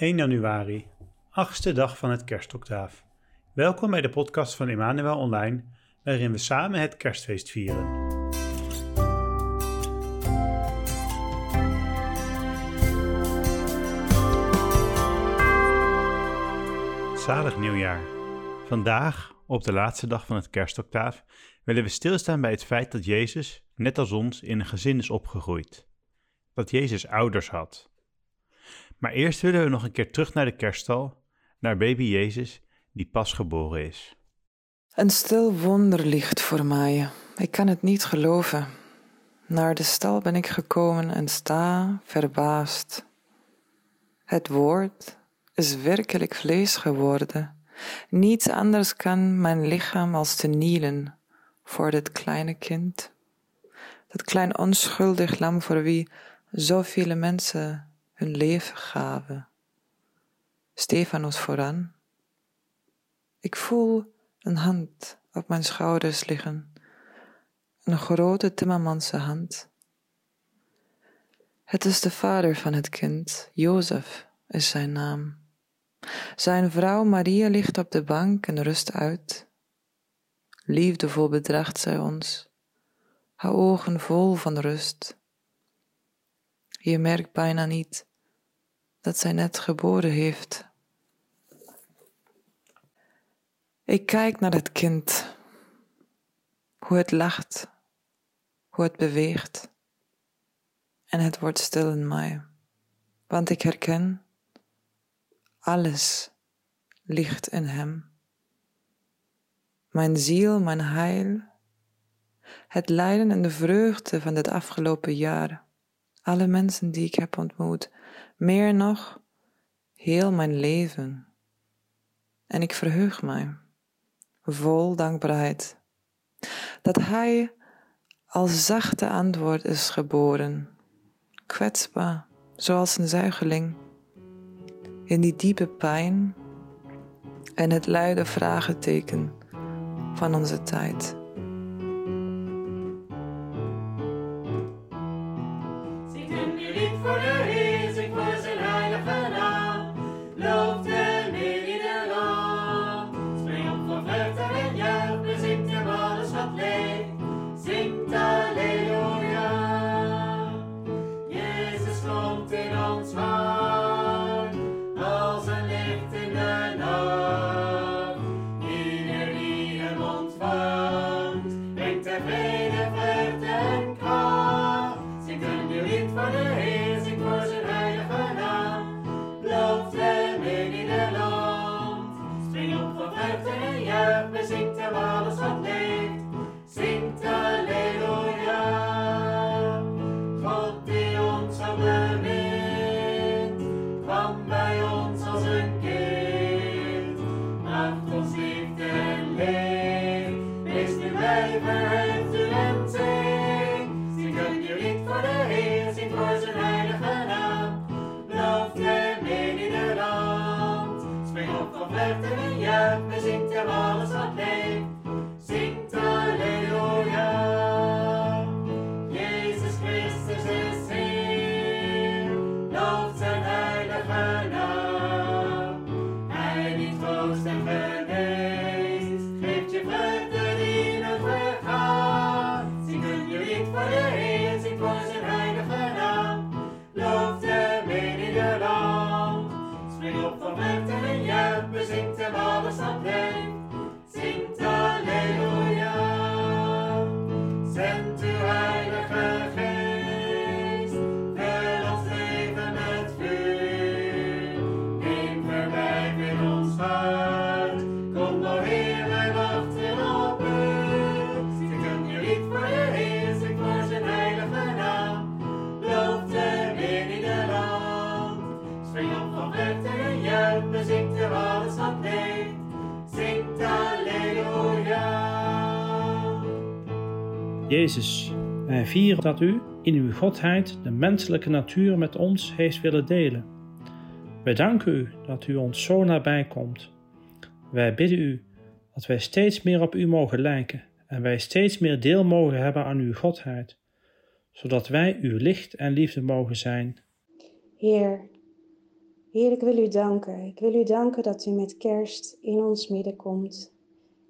1 januari, achtste dag van het kerstoctaaf. Welkom bij de podcast van Emmanuel Online, waarin we samen het kerstfeest vieren. Zalig nieuwjaar. Vandaag, op de laatste dag van het kerstoctaaf, willen we stilstaan bij het feit dat Jezus, net als ons, in een gezin is opgegroeid. Dat Jezus ouders had. Maar eerst willen we nog een keer terug naar de kerststal, naar baby Jezus, die pas geboren is. Een stil wonder ligt voor mij. Ik kan het niet geloven. Naar de stal ben ik gekomen en sta verbaasd. Het woord is werkelijk vlees geworden. Niets anders kan mijn lichaam als te nielen voor dit kleine kind. Dat klein onschuldig lam voor wie zoveel mensen hun leven gaven. Stefanus vooraan. Ik voel een hand op mijn schouders liggen, een grote timmermanse hand. Het is de vader van het kind, Jozef is zijn naam. Zijn vrouw Maria ligt op de bank en rust uit. Liefdevol bedraagt zij ons, haar ogen vol van rust. Je merkt bijna niet dat zij net geboren heeft. Ik kijk naar het kind, hoe het lacht, hoe het beweegt. En het wordt stil in mij, want ik herken, alles ligt in hem. Mijn ziel, mijn heil, het lijden en de vreugde van dit afgelopen jaar, alle mensen die ik heb ontmoet, meer nog, heel mijn leven. En ik verheug mij, vol dankbaarheid, dat Hij als zachte antwoord is geboren, kwetsbaar, zoals een zuigeling, in die diepe pijn en het luide vraagteken van onze tijd. stond in ons. Jezus, wij vieren dat u in uw godheid de menselijke natuur met ons heeft willen delen. Wij danken u dat u ons zo nabij komt. Wij bidden u dat wij steeds meer op u mogen lijken en wij steeds meer deel mogen hebben aan uw godheid, zodat wij uw licht en liefde mogen zijn. Heer, Heer, ik wil u danken. Ik wil u danken dat u met kerst in ons midden komt.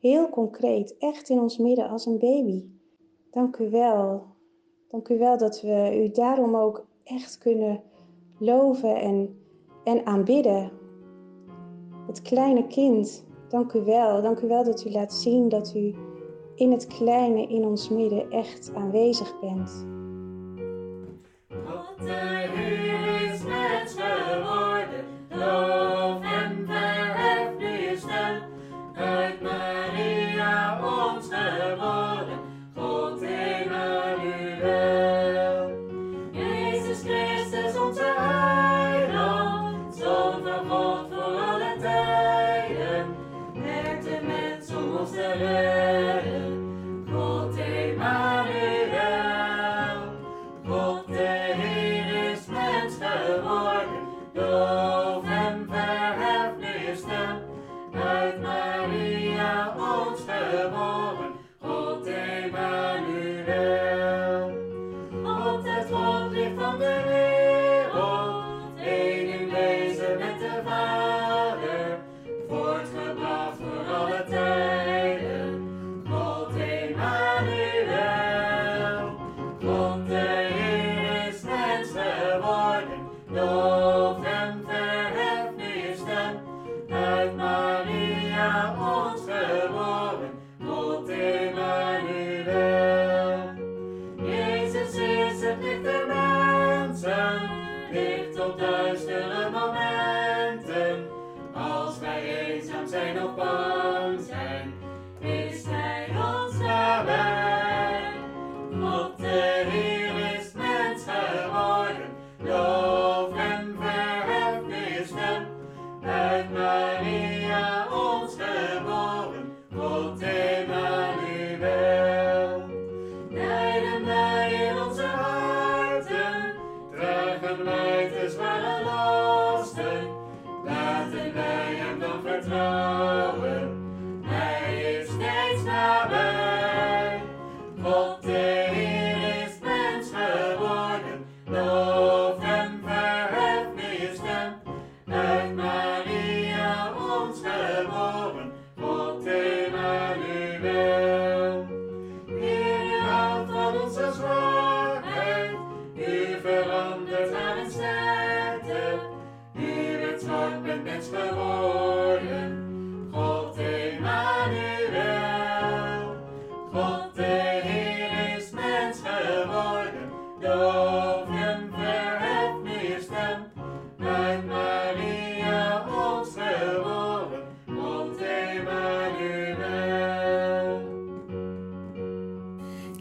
Heel concreet, echt in ons midden als een baby. Dank u wel. Dank u wel dat we u daarom ook echt kunnen loven en, en aanbidden. Het kleine kind, dank u wel. Dank u wel dat u laat zien dat u in het kleine in ons midden echt aanwezig bent. als wij eenzaam zijn of bang zijn.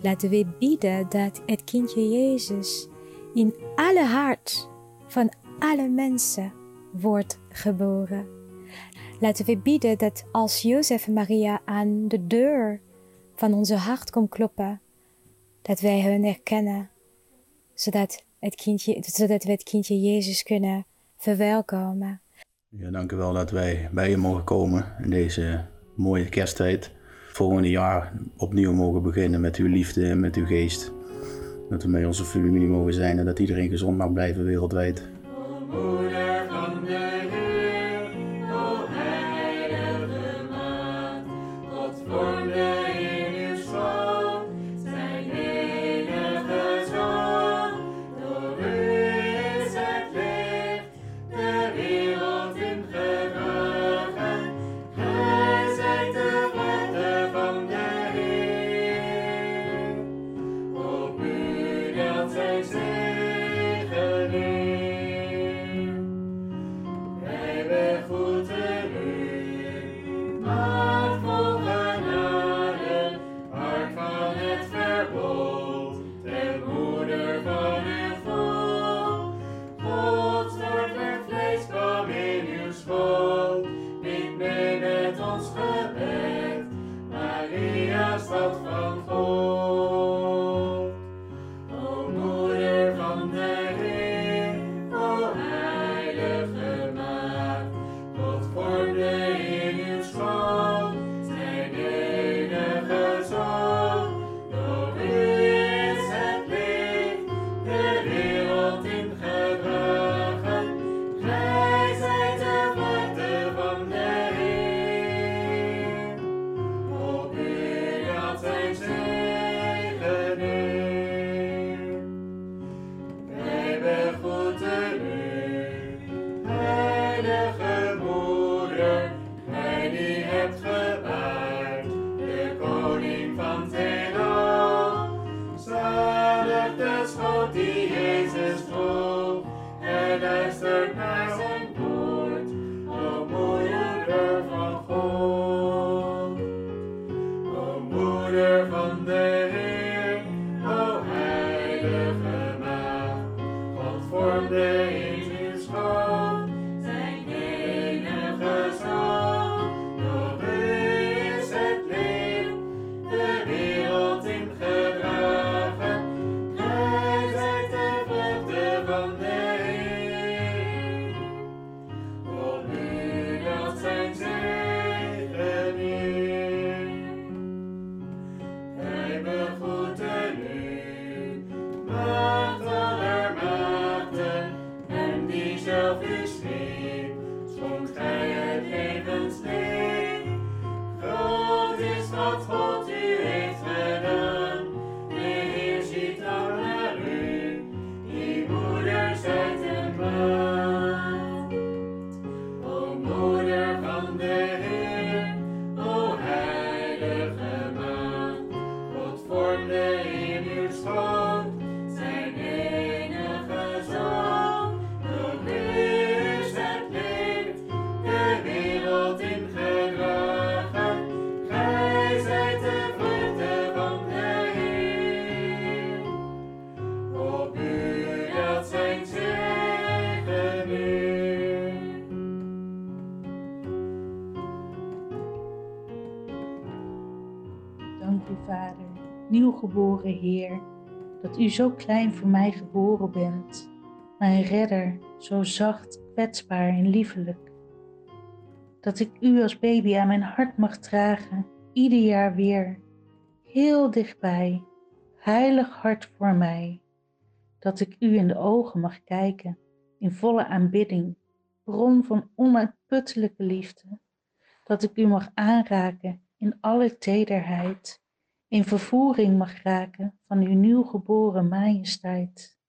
Laten we bidden dat het kindje Jezus in alle hart van alle mensen wordt geboren. Laten we bidden dat als Jozef en Maria aan de deur van onze hart komt kloppen, dat wij hen herkennen, zodat, het kindje, zodat we het kindje Jezus kunnen verwelkomen. Ja, dank u wel dat wij bij je mogen komen in deze mooie kersttijd volgende jaar opnieuw mogen beginnen met uw liefde en met uw geest. Dat we met onze familie mogen zijn en dat iedereen gezond mag blijven wereldwijd. nieuwgeboren u zo klein voor mij geboren bent, mijn redder, zo zacht, kwetsbaar en liefelijk. Dat ik u als baby aan mijn hart mag dragen, ieder jaar weer, heel dichtbij, heilig hart voor mij. Dat ik u in de ogen mag kijken, in volle aanbidding, bron van onuitputtelijke liefde. Dat ik u mag aanraken in alle tederheid in vervoering mag raken van uw nieuw geboren majesteit,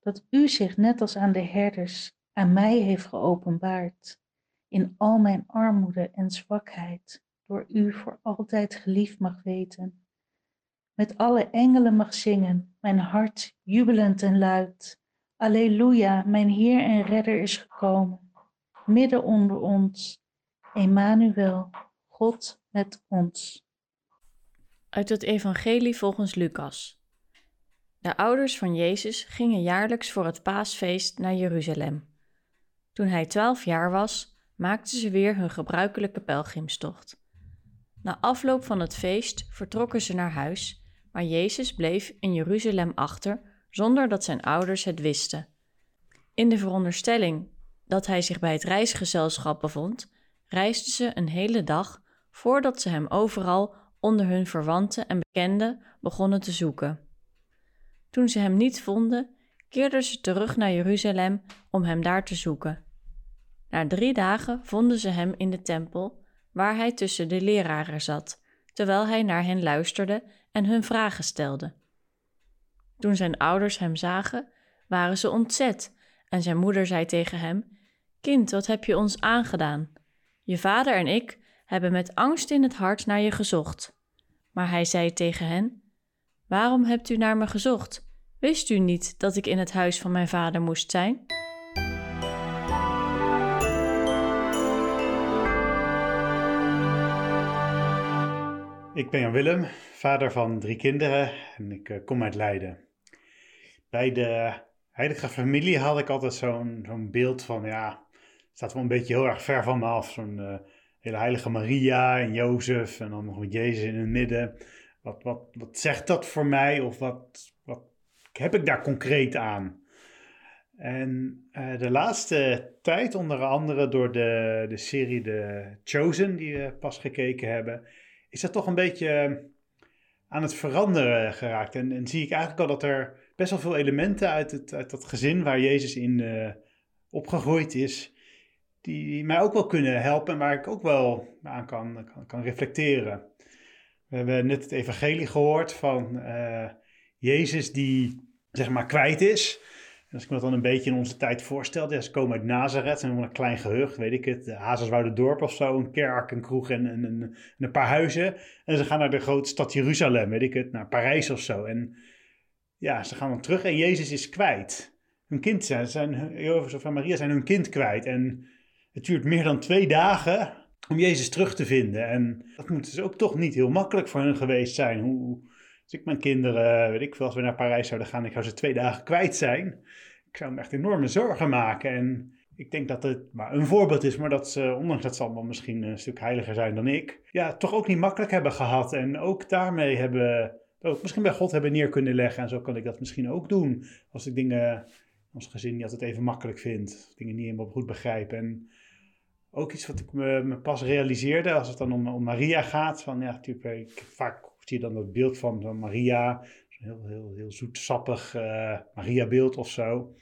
dat u zich net als aan de herders aan mij heeft geopenbaard, in al mijn armoede en zwakheid, door u voor altijd geliefd mag weten, met alle engelen mag zingen, mijn hart jubelend en luid, Alleluia, mijn Heer en Redder is gekomen, midden onder ons, Emmanuel, God met ons. Uit het Evangelie volgens Lucas. De ouders van Jezus gingen jaarlijks voor het paasfeest naar Jeruzalem. Toen hij twaalf jaar was, maakten ze weer hun gebruikelijke pelgrimstocht. Na afloop van het feest vertrokken ze naar huis, maar Jezus bleef in Jeruzalem achter zonder dat zijn ouders het wisten. In de veronderstelling dat hij zich bij het reisgezelschap bevond, reisden ze een hele dag voordat ze hem overal onder hun verwanten en bekenden begonnen te zoeken. Toen ze hem niet vonden, keerden ze terug naar Jeruzalem om hem daar te zoeken. Na drie dagen vonden ze hem in de tempel, waar hij tussen de leraren zat, terwijl hij naar hen luisterde en hun vragen stelde. Toen zijn ouders hem zagen, waren ze ontzet, en zijn moeder zei tegen hem: Kind, wat heb je ons aangedaan? Je vader en ik hebben met angst in het hart naar je gezocht. Maar hij zei tegen hen: Waarom hebt u naar me gezocht? Wist u niet dat ik in het huis van mijn vader moest zijn? Ik ben Jan Willem, vader van drie kinderen en ik eh, kom uit Leiden. Bij de heilige familie had ik altijd zo'n zo'n beeld van, ja, staat wel een beetje heel erg ver van me af. Zo'n uh, hele heilige Maria en Jozef en dan nog met Jezus in het midden. Wat, wat, wat zegt dat voor mij of wat, wat heb ik daar concreet aan? En uh, de laatste tijd, onder andere door de, de serie The Chosen, die we pas gekeken hebben, is dat toch een beetje aan het veranderen geraakt. En, en zie ik eigenlijk al dat er best wel veel elementen uit, het, uit dat gezin waar Jezus in uh, opgegroeid is, die mij ook wel kunnen helpen en waar ik ook wel aan kan, kan, kan reflecteren. We hebben net het evangelie gehoord van uh, Jezus die zeg maar kwijt is. En als ik me dat dan een beetje in onze tijd voorstel, ze komen uit Nazareth, en een klein gehucht, weet ik het, Hazerswoude-dorp of zo, een kerk, een kroeg en, een paar huizen. En ze gaan naar de grote stad Jeruzalem, weet ik het, naar Parijs of zo. En ja, ze gaan dan terug en Jezus is kwijt. Hun kind zijn, zijn Jozef en Maria zijn hun kind kwijt. En het duurt meer dan twee dagen om Jezus terug te vinden. En dat moet dus ook toch niet heel makkelijk voor hen geweest zijn. Hoe, als ik mijn kinderen, weet ik veel, als we naar Parijs zouden gaan, ik zou ze twee dagen kwijt zijn. Ik zou me echt enorme zorgen maken. En ik denk dat het maar een voorbeeld is, maar dat ze, ondanks dat ze allemaal misschien een stuk heiliger zijn dan ik, ja, toch ook niet makkelijk hebben gehad. En ook daarmee hebben, ook misschien bij God hebben neer kunnen leggen. En zo kan ik dat misschien ook doen. Als ik dingen, ons gezin niet altijd even makkelijk vind. Dingen niet helemaal goed begrijp. En ook iets wat ik me, me, pas realiseerde als het dan om, om Maria gaat. Van, ja, natuurlijk, ik, vaak zie je dan dat beeld van, Maria, zo'n heel, heel, heel zoetsappig uh, Maria-beeld of zo.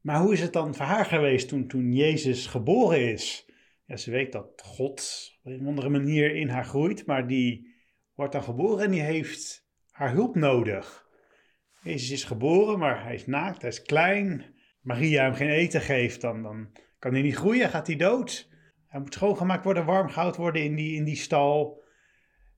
Maar hoe is het dan voor haar geweest toen, toen Jezus geboren is? Ja, ze weet dat God op een andere manier in haar groeit, maar die wordt dan geboren en die heeft haar hulp nodig. Jezus is geboren, maar hij is naakt, hij is klein. Maria hem geen eten geeft, dan, dan kan hij niet groeien, gaat hij dood. Hij moet schoongemaakt worden, warm gehouden worden in die, in die stal.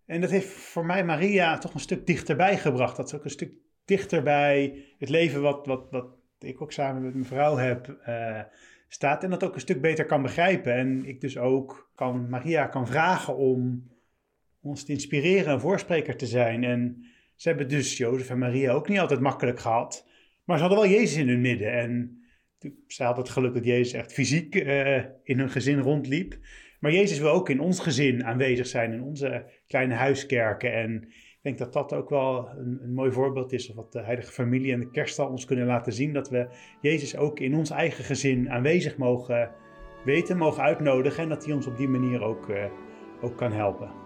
En dat heeft voor mij Maria toch een stuk dichterbij gebracht. Dat is ook een stuk dichterbij het leven wat, wat, wat ik ook samen met mijn vrouw heb uh, staat. En dat ook een stuk beter kan begrijpen. En ik dus ook kan, Maria kan vragen om ons te inspireren, een voorspreker te zijn. En ze hebben dus Jozef en Maria ook niet altijd makkelijk gehad. Maar ze hadden wel Jezus in hun midden. En ze hadden het geluk dat Jezus echt fysiek uh, in hun gezin rondliep. Maar Jezus wil ook in ons gezin aanwezig zijn, in onze kleine huiskerken. En ik denk dat dat ook wel een, een mooi voorbeeld is, of wat de heilige familie en de kerststal ons kunnen laten zien. Dat we Jezus ook in ons eigen gezin aanwezig mogen weten, mogen uitnodigen. En dat hij ons op die manier ook, uh, ook kan helpen.